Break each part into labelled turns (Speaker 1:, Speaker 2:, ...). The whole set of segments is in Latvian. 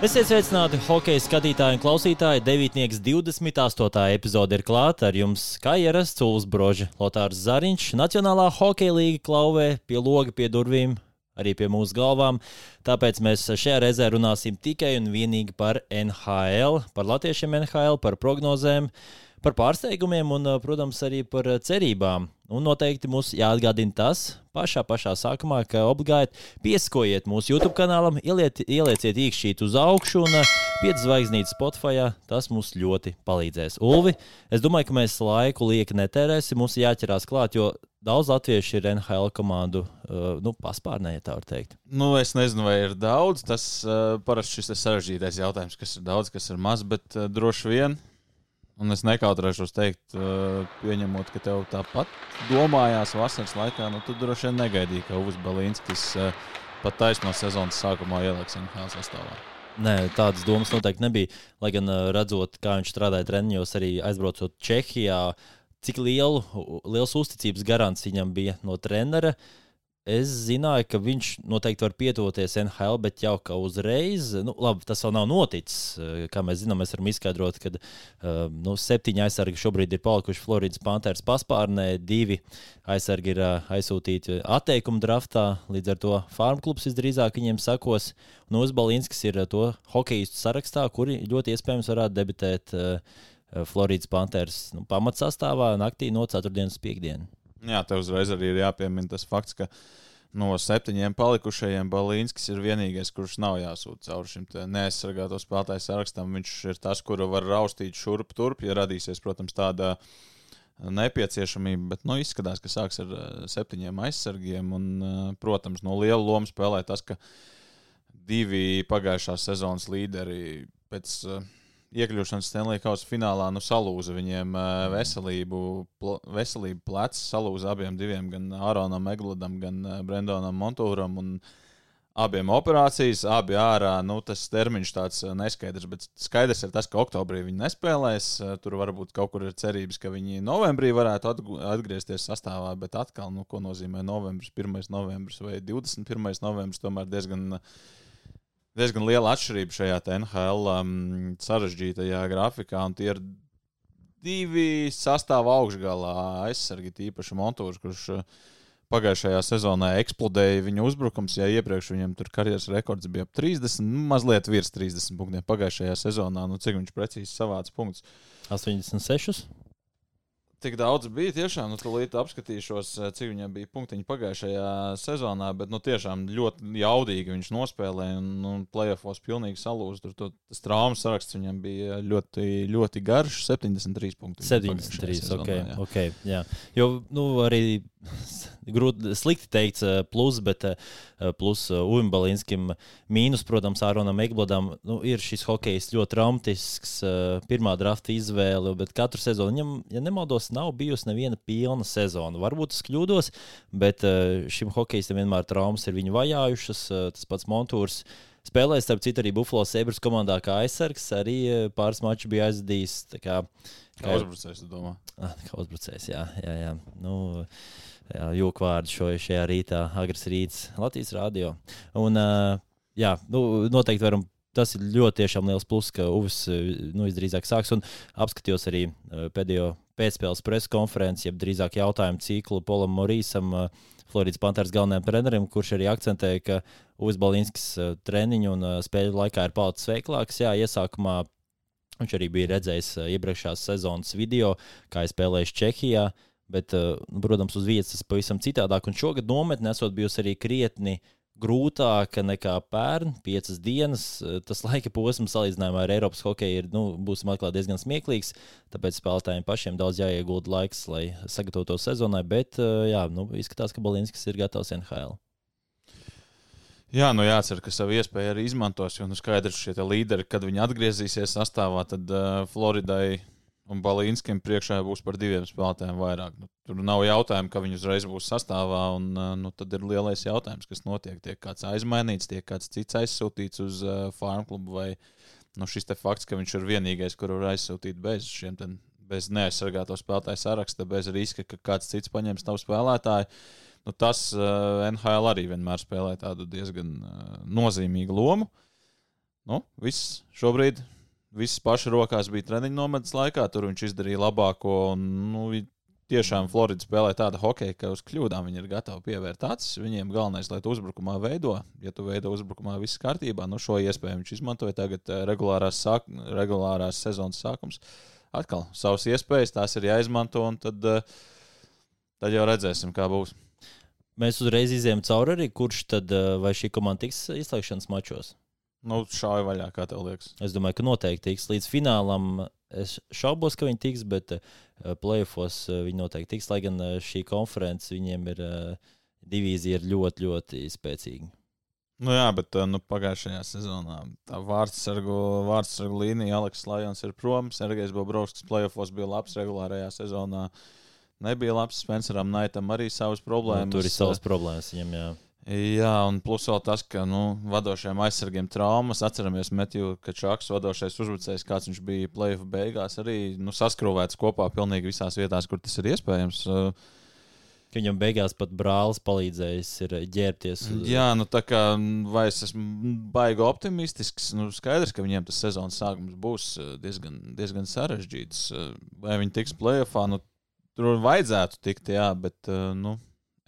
Speaker 1: Esiet sveicināti hokeja skatītāji un klausītāji. 9. 28. epizode ir klāta ar jums, kā ierasts Cūlis Brožs, Lotārs Zariņš, Nacionālā hokeja līga klauvē pie loga pie durvīm, arī pie mūsu galvām. Tāpēc mēs šajā reizē runāsim tikai un vienīgi par NHL, par latviešiem NHL, par prognozēm par pārsteigumiem un, protams, arī par cerībām. Un noteikti mums jāatgādina tas pašā, pašā sākumā, ka obligāti pieskojiet mūsu YouTube kanālam, ieliet, ielieciet īkšķīt uz augšu un 5 zvaigznītes Spotify. Tas mums ļoti palīdzēs. Ulvi, es domāju, ka mēs laiku lieki netērēsim, mums jāķerās klāt, jo daudz latviešu ir NHL komandu nu, paspārnē, ja tā var teikt.
Speaker 2: Nu, es nezinu, vai ir daudz. Tas parasti šis sarežģītais jautājums, kas ir daudz, kas ir maz, bet droši vien Un es nekautrēšos teikt, pieņemot, ka tev tāpat domājās vasaras laikā, nu, tu droši vien negaidīji, ka Uvis Balīnskis pat taisno sezonas sākumā ieliks NHL sastāvā.
Speaker 1: Nē, tādas domas noteikti nebija. Lai gan redzot, kā viņš strādāja treniņos, arī aizbraucot Čehijā, cik lielu, liels uzticības garants viņam bija no trenera. Uh, Es zināju, ka viņš noteikti var pietuvoties NHL, bet jau kā uzreiz, nu, labi, tas vēl nav noticis. Eh, kā mēs zinām, mēs varam izskaidrot, ka uh, nu, septiņi aizsargi šobrīd ir palikuši Floridas Panthers paspārnē, divi aizsargi ir uh, aizsūtīti atteikuma draftā. Līdz ar to farm klubs visdrīzāk viņiem sakos. Un Uzbalinskis ir to hokeistu sarakstā, kuri ļoti iespējams varētu debitēt Floridas Panthers nu, pamatsastāvā naktī no 4. uz 5.
Speaker 2: Jā, te uzreiz arī ir jāpiemina tas fakts, ka no septiņiem palikušajiem Balīnskis ir vienīgais, kurš nav jāsūta cauri šim neaizsargāto spēlētāju sarakstam. Viņš ir tas, kuru var raustīt šurp turp, ja radīsies, protams, tāda nepieciešamība, bet nu, izskatās, ka sāks ar eh, septiņiem aizsargiem. Un, eh, protams, no liela loma spēlē tas, ka divi pagājušās sezonas līderi pēc uh, iekļūšanas Stanley Kausa finālā nu, salūza viņiem veselību, pl veselību plecs, salūza abiem diviem, gan Āronam Egladam, gan Brendonam Montūram. Abiem operācijas, abi ārā. Nu, tas termiņš tāds neskaidrs, bet skaidrs ir tas, ka oktobrī viņi nespēlēs. Tur varbūt kaut kur ir cerības, ka viņi novembrī varētu atgriezties sastāvā, bet atkal, nu, ko nozīmē novembris, 1. novembris vai 21. novembris, tomēr diezgan uh, diezgan liela atšķirība šajā NHL um, sarežģītajā grafikā. Tie ir divi sastāvā augšgalā aizsargi, tīpaši Montūrs, kurš uh, pagājušajā sezonā eksplodēja viņa uzbrukums. Ja iepriekš viņam tur karjeras rekords bija ap 30, nu, mazliet virs 30 punktiem pagājušajā sezonā, nu, cik viņš precīzi savāca punktus?
Speaker 1: 86.
Speaker 2: Tik daudz bija tiešām, nu, tūlīt apskatīšos, eh, cik viņam bija punktiņi pagājušajā sezonā, bet, nu, tiešām ļoti jaudīgi viņš nospēlēja un, nu, playoffs pilnīgi salūza. Tur tas traumas saraksts viņam bija ļoti, ļoti garš, 73 punkti.
Speaker 1: 73, sezonā, ok, jā. okay, jā. Jo, nu, arī grūti, slikti teikts, eh, plus, bet eh, plus Uimbalinskam mīnus, protams, Āronam Eglodam nu, ir šis hokejs ļoti traumatisks, pirmā drafta izvēle, bet katru sezonu viņam, ja nemaldos, nav bijusi neviena pilna sezona. Varbūt es kļūdos, bet šim hokejistam vienmēr traumas ir viņu vajājušas, tas pats Montūrs. Spēlēja, starp citu, arī Buffalo Sabres komandā kā aizsargs. Arī pāris mačus bija aizdījis.
Speaker 2: Kā, kā uzbrucējs, domā?
Speaker 1: Ah, kā uzbrucējs, jā. jā, jā. Nu, jūku vārdu šo, šajā rītā, agresīvs rīts Latvijas rādio. Un, jā, nu, noteikti varam. Tas ir ļoti liels pluss, ka Uvis nu, visdrīzāk sāks. Un apskatījos arī pēdējo pēcspēles preses konferenci, jeb drīzāk jautājumu ciklu Polam Morīsam, Floridas Panthers galvenajam trenerim, kurš arī akcentēja, ka Uvis Balinskis treniņu un spēļu laikā ir palicis veiklāks. Jā, iesākumā viņš arī bija redzējis iepriekšējās sezonas video, kā ir spēlējis Čehijā. Uh, Bet, eh, nu, protams, uz vietas tas pavisam citādāk. Un šogad nometne esot bijusi arī krietni grūtāka nekā pērn, piecas dienas. Eh, tas laika posms salīdzinājumā ar Eiropas hokeju ir, nu, būs atklāti diezgan smieklīgs. Tāpēc spēlētājiem pašiem daudz jāiegulda laiks, lai sagatavotos sezonai. Bet, eh, jā, nu, izskatās, ka Balinskis ir gatavs NHL.
Speaker 2: Jā, nu jācer, ka savu iespēju arī izmantos. Jo nu, skaidrs, ka šie līderi, kad viņi atgriezīsies sastāvā, tad uh, Floridai un Balīnskim priekšā būs par diviem spēlētājiem vairāk. Nu, tur nav jautājumu, ka viņi uzreiz būs sastāvā, un nu, tad ir lielais jautājums, kas notiek. Tiek kāds aizmainīts, tiek kāds cits aizsūtīts uz uh, farm klubu, vai nu, šis fakts, ka viņš ir vienīgais, kuru var aizsūtīt bez šiem ten, bez neaizsargāto spēlētāju saraksta, bez riska, ka kāds cits paņems tavu spēlētāju. Nu, tas uh, NHL arī vienmēr spēlē tādu diezgan uh, nozīmīgu lomu. nu, viss šobrīd. Viss paša rokās bija treniņa nometnes laikā, tur viņš izdarīja labāko. Un, nu, tiešām Florida spēlē tādu hokeju, ka uz kļūdām viņi ir gatavi pievērt acis. Viņiem galvenais, lai tu uzbrukumā veido, ja tu veido uzbrukumā viss kārtībā, nu šo iespēju viņš izmantoja tagad eh, regulārās, sāk, regulārās sezonas sākums. Atkal savas iespējas, tās ir jāizmanto, un tad, eh, tad jau redzēsim, kā būs.
Speaker 1: Mēs uzreiz izējām cauri arī, kurš tad eh, vai šī komanda tiks izslēgšanas mačos.
Speaker 2: Nu, šādi vaļā, kā tev liekas.
Speaker 1: Es domāju, ka noteikti tiks līdz finālam. Es šaubos, ka viņi tiks, bet uh, playoffs uh, viņi noteikti tiks. Lai gan uh, šī konference viņiem ir divīzija ir ļoti, ļoti spēcīga.
Speaker 2: Nu jā, bet nu, pagājušajā sezonā tā vārdsargu, vārdsargu līnija, Aleks Lajons ir prom. Sergejs Bobrovskis playoffs bija labs regulārajā sezonā. Nebija labs Spenceram Naitam arī savas problēmas.
Speaker 1: Nu, tur ir savas problēmas viņam, jā.
Speaker 2: Jā, un plus vēl tas, ka nu, vadošajiem aizsargiem traumas. Atceramies, Metju Kačāks, vadošais uzbrucējs, kāds viņš bija plēsoņa beigās, arī nu, saskrūvēts kopā pilnīgi visās vietās, kur tas ir iespējams.
Speaker 1: Ka viņam beigās pat brālis palīdzējis ir ģērbties.
Speaker 2: Uz... Jā, nu tā kā vai es esmu baigi optimistisks, nu skaidrs, ka viņiem tas sezonas sākums būs diezgan, diezgan sarežģīts. Vai viņi tiks plēsoņā, nu tur vajadzētu tikt, jā, bet nu,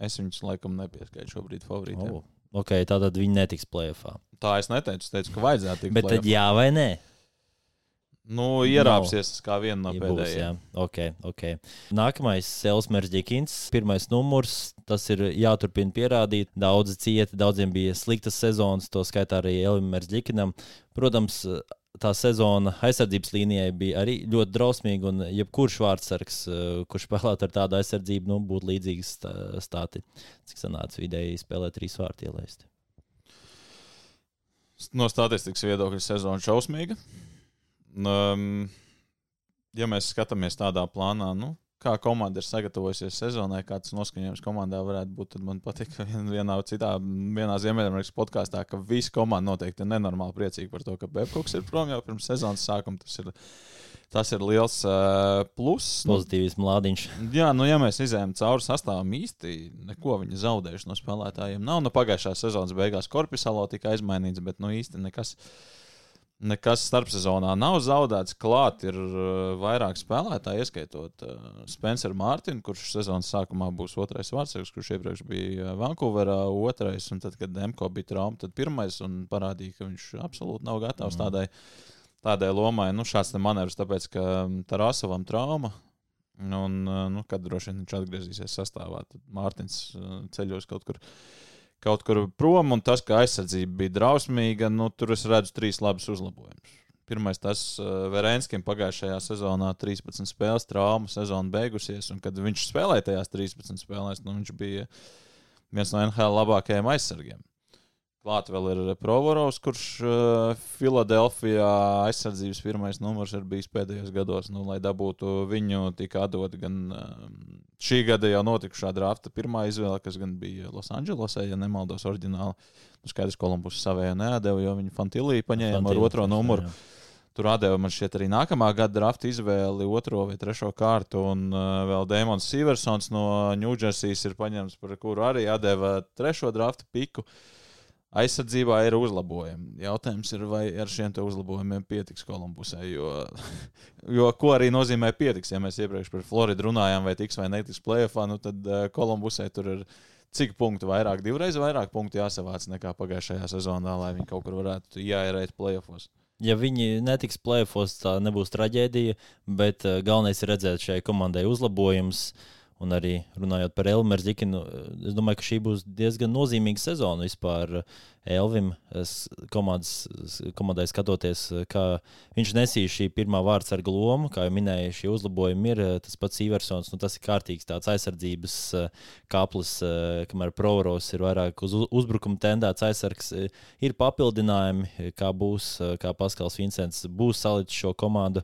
Speaker 2: Es viņus laikam nepieskaitu šobrīd favorītiem. Oh,
Speaker 1: ok, tātad viņi netiks plēsoņā.
Speaker 2: Tā es neteicu, es teicu, ka vajadzētu tikt.
Speaker 1: Bet tad jā vai nē?
Speaker 2: Nu, ierāpsies no. kā viena no
Speaker 1: pēdējām. Okay, okay. Nākamais - Elsmers Džekins. Pirmais numurs. Tas ir jāturpina pierādīt. Daudzi cieti, daudziem bija sliktas sezonas, to skaitā arī Elmers Džekinam. Protams, tā sezona aizsardzības līnijai bija arī ļoti drausmīga. Un jebkurš vārdsargs, eh, kurš spēlētu ar tādu aizsardzību, nu, būtu līdzīgs stāti. Cik sanāca vidēji spēlēt trīs vārtu ielaist?
Speaker 2: No statistikas viedokļa sezona šausmīga. Um, ja mēs skatāmies tādā plānā, nu, kā komanda ir sagatavojusies sezonai, kāds noskaņojums komandā varētu būt. Tad man patīk, ka vienā citā, vienā Ziemeļamerikas podkāstā, ka visa komanda noteikti ir nenormāli priecīga par to, ka Bebkoks ir prom jau pirms sezonas sākuma. Tas ir, tas ir liels uh, pluss.
Speaker 1: Pozitīvs mlādiņš.
Speaker 2: Jā, nu, ja mēs izējām cauri sastāvam īsti, neko viņi zaudējuši no spēlētājiem. Nav no nu, pagājušā sezonas beigās Korpisalo tika aizmainīts, bet nu īsti nekas. Uh, Nekas starpsezonā nav zaudēts. Klāt ir uh, vairāk spēlētāji, ieskaitot uh, Spenceru Mārtiņu, kurš sezonas sākumā būs otrais vārdsargs, kurš iepriekš bija uh, Vankūverā, otrais, un tad, kad Demko bija trauma, tad pirmais un parādīja, ka viņš absolūti nav gatavs mm. tādai, tādai lomai. Nu, šāds manevrs, tāpēc, ka um, Tarasovam trauma. Un, nu, kad droši vien viņš atgriezīsies sastāvā, tad Mārtiņš ceļos kaut kur kaut kur prom, un tas, ka aizsardzība bija drausmīga, nu, tur es redzu trīs labus uzlabojumus. Pirmais, tas uh, Verēnskim pagājušajā sezonā 13 spēles traumu sezona beigusies, un kad viņš spēlēja tajās 13 spēlēs, nu, viņš bija viens no NHL labākajiem aizsargiem. Klāt vēl ir Provorovs, kurš uh, Filadelfijā aizsardzības pirmais numurs ir bijis pēdējos gados. Nu, lai dabūtu viņu, tika atdot gan uh, šī gada jau notikušā drafta pirmā izvēle, kas gan bija Losandželosē, ja nemaldos, oriģināli. Nu, skaidrs, Kolumbus savējo neatdeva, jo viņi Fantilī paņēma Fantilī, ar otro numuru. Jā. Tur atdeva man šķiet arī nākamā gada drafta izvēli, otro vai trešo kārtu. Un uh, vēl Dēmons Sīversons no Ņūdžersijas ir paņemts, par kuru arī atdeva trešo drafta piku. Uh, aizsardzībā ir uzlabojumi. Jautājums ir, vai ar šiem uzlabojumiem pietiks Kolumbusai. Jo, jo ko arī nozīmē pietiks, ja mēs iepriekš par Floridu runājām, vai tiks vai netiks plēsoņā, nu tad uh, Kolumbusai tur ir cik punktu vairāk, divreiz vairāk punktu jāsavāc nekā pagājušajā sezonā, lai viņi kaut kur varētu ieērēt plēsoņos.
Speaker 1: Ja viņi netiks plēsoņos, tā nebūs traģēdija, bet uh, galvenais ir redzēt šai komandai uzlabojumus. Uh, Un arī runājot par Elmēru Zikinu, es domāju, ka šī būs diezgan nozīmīga sezona vispār Elvim. Komandas, komandai skatoties, kā viņš nesīs šī pirmā vārdsarga lomu, kā jau minēju, šie uzlabojumi ir tas pats Iversons. Nu, tas ir kārtīgs tāds aizsardzības kaplis, kamēr Provoros ir vairāk uz uzbrukuma tendēts aizsargs. Ir papildinājumi, kā būs, kā Paskals Vincents būs salicis šo komandu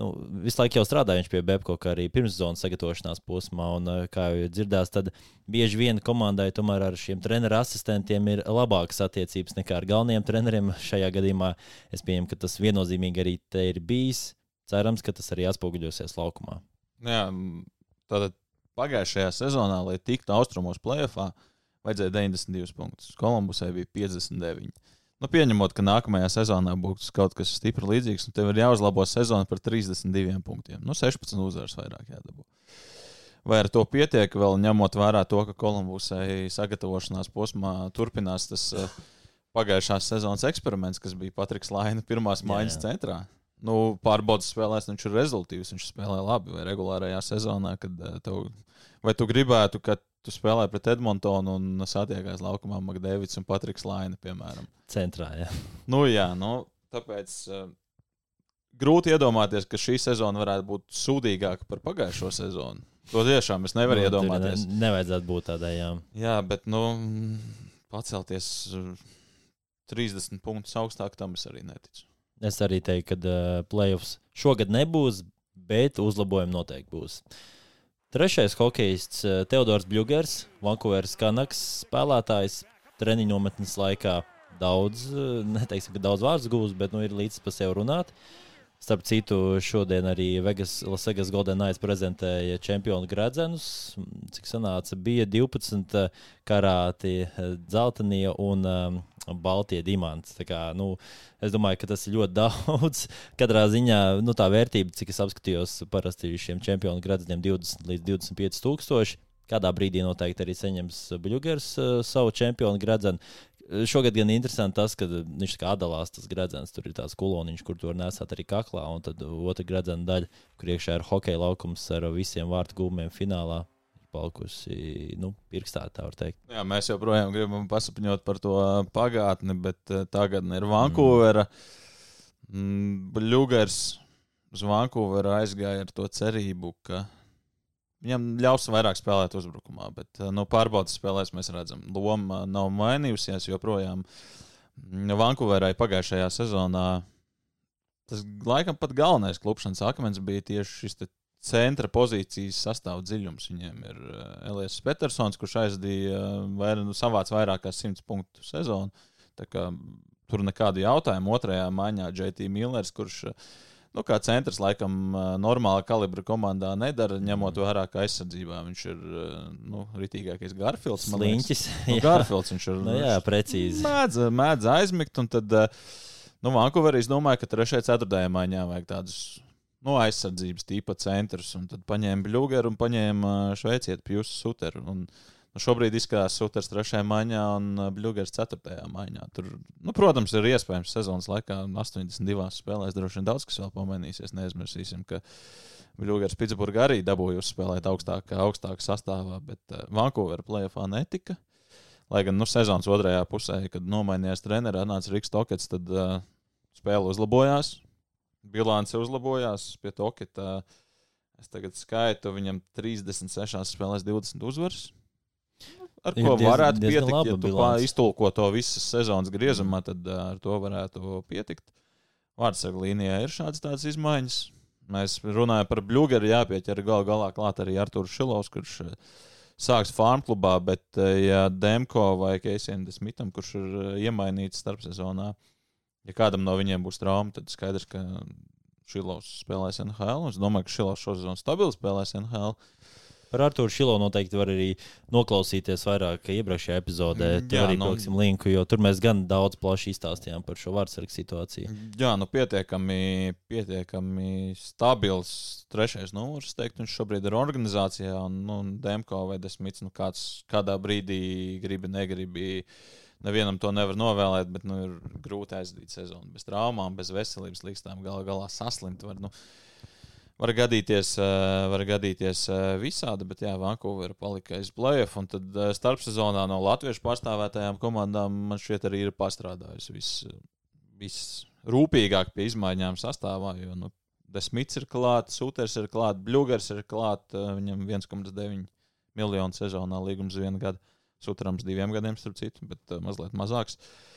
Speaker 1: nu, visu laiku jau strādāja pie Bebkoka arī pirmszonas sagatavošanās posmā. Un, eh, kā jau dzirdējās, tad bieži vien komandai tomēr ar šiem treneru asistentiem ir labākas attiecības nekā ar galvenajiem treneriem. Šajā gadījumā es pieņemu, ka tas viennozīmīgi arī te ir bijis. Cerams, ka tas arī atspoguļosies laukumā.
Speaker 2: Jā, tātad pagājušajā sezonā, lai tiktu austrumos plēsoņā, vajadzēja 92 punktus. Kolumbusai bija 59. Nu, pieņemot, ka nākamajā sezonā būs kaut kas stipri līdzīgs, un tev ir jāuzlabo sezona par 32 punktiem. Nu, 16 uzvaras vairāk jādabū. Vai ar to pietiek, vēl ņemot vērā to, ka Kolumbusai sagatavošanās posmā turpinās tas uh, pagājušās sezonas eksperiments, kas bija Patriks Laina pirmās mājas centrā? Nu, pārbaudas spēlēs viņš ir rezultātīvs, viņš spēlē labi vai regulārajā sezonā, kad uh, tev, vai tu gribētu, ka tu spēlē pret Edmontonu un satiekās laukumā Makdēvits un Patriks Laina, piemēram.
Speaker 1: Centrā, jā.
Speaker 2: Nu, jā, nu, tāpēc uh, grūti iedomāties, ka šī sezona varētu būt sūdīgāka par pagājušo sezonu. To tiešām es nevaru nu, iedomāties.
Speaker 1: Ne, nevajadzētu būt tādai, jā.
Speaker 2: Jā, bet, nu, pacelties 30 punktus augstāk, tam es arī neticu.
Speaker 1: Es arī teiktu, ka uh, playoffs šogad nebūs, bet uzlabojumi noteikti būs. Trešais hokejists Teodors Bļūgers, Vankūveras Kanaks spēlētājs treniņu nometnes laikā daudz, neteiksim, ka daudz vārdu gūs, bet nu, ir līdz pa sevi runāt. Starp citu, šodien arī Vegas, Lasegas Golden Knights prezentēja čempionu gradzenus. Cik sanāca, bija 12 karāti dzeltenie un um, baltie diamanti. Kā, nu, es domāju, ka tas ir ļoti daudz. Katrā ziņā nu, tā vērtība, cik es apskatījos, parasti šiem čempionu gradzeniem 20 līdz 25 tūkstoši. Kādā brīdī noteikti arī saņems Bluegers uh, savu čempionu gradzenu. Šogad gan interesanti tas, ka viņš kā atdalās tas gredzens. Tur ir tāds kuloniņš, kur tur nesat arī kaklā, un tad otra gredzena daļa, kur iekšā ir hokeja laukums ar visiem vārtu gūmiem finālā. Palikusi nu, pirkstā, tā var teikt.
Speaker 2: Jā, mēs joprojām gribam pasapņot par to pagātni, bet uh, tagad ir Vankūvera. Mm. Bluegers uz Vankūveru aizgāja ar to cerību, ka Viņam ļaus vairāk spēlēt uzbrukumā, bet no nu, pārbaudas spēlēs mēs redzam, loma nav mainījusies. joprojām Vankūverai pagājušajā sezonā tas laikam pat galvenais klupšanas akmens bija tieši šis centra pozīcijas sastāvdaļas dziļums. Viņiem ir Elijas Petersons, kurš aizdīja vair, nu, savāc vairāk kā 100 punktu sezonu. Tur nekādu jautājumu. Otrajā maiņā JT Millers, kurš uh, nu, kā centrs laikam normāla kalibra komandā nedara, ņemot vērā, ka aizsardzībā viņš ir nu, ritīgākais Garfields.
Speaker 1: Sliņķis.
Speaker 2: Nu, Garfields viņš ir.
Speaker 1: Nu, jā, precīzi.
Speaker 2: Mēdz, mēdz aizmigt, un tad, nu, Vankūverī es domāju, ka 3. 4. maiņā vajag tādus. Nu, aizsardzības tīpa centrs, un tad paņēma Bluegeru un paņēma Šveicieti Pjūsu Suteru. Un, uh, Nu, šobrīd izskatās Suters 3. maiņā un uh, Bluegers 4. maiņā. Tur, nu, protams, ir iespējams sezonas laikā 82 spēlēs droši vien daudz kas vēl pamainīsies. Neaizmirsīsim, ka Bluegers Pitsburgā arī dabūja uzspēlēt augstākā, augstākā sastāvā, bet uh, Vankūvera plēsoņā netika. Lai gan nu, sezonas otrajā pusē, kad nomainījās treneris, nāca Riks Tokets, tad uh, spēle uzlabojās, bilance uzlabojās pie Toketa. Es tagad skaitu, viņam 36 spēlēs 20 uzvaras ar ko diez, varētu pietikt. Ja tu iztulko to visas sezonas griezumā, tad ar to varētu pietikt. Vārdsargu līnijā ir šādas tādas izmaiņas. Mēs runājam par Bluegeru, jāpieķer gal galā klāt arī Arthurs Šilovs, kurš sāks farm klubā, bet ja Demko vai Keisiem Desmitam, kurš ir iemainīts starpsezonā, ja kādam no viņiem būs trauma, tad skaidrs, ka Šilovs spēlēs NHL. Es domāju, ka Šilovs šo sezonu stabili spēlēs NHL. Uh,
Speaker 1: Par Arthuru Šilo noteikti var arī noklausīties vairāk iepriekšējā epizodē. Tur arī nu, piliksim linku, jo tur mēs gan daudz plaši izstāstījām par šo vārdsargu situāciju.
Speaker 2: Jā, nu pietiekami, pietiekami stabils trešais numurs. Teikt, viņš šobrīd ir organizācijā, un nu, Demko vai Desmits, nu kāds kādā brīdī gribi, negribi. Nevienam to nevar novēlēt, bet nu, ir grūti aizdīt sezonu. Bez traumām, bez veselības līkstām, galā galā saslimt. Var, nu, Var gadīties, eh, var gadīties eh, visādi, bet jā, Vankūvera palika aiz. Un tad eh, starpsezonā no latviešu pārstāvētajām komandām man šķiet arī ir pastrādājusi viss vis pie izmaiņām sastāvā. Jo, nu, Desmits ir klāts, Sūters ir klāts, Bluegers ir klāts. Viņam 1,9 miljonu sezonā līgums vienu gadu. Sūtrams diviem gadiem, starp citu, bet mazliet mazāks. Uh,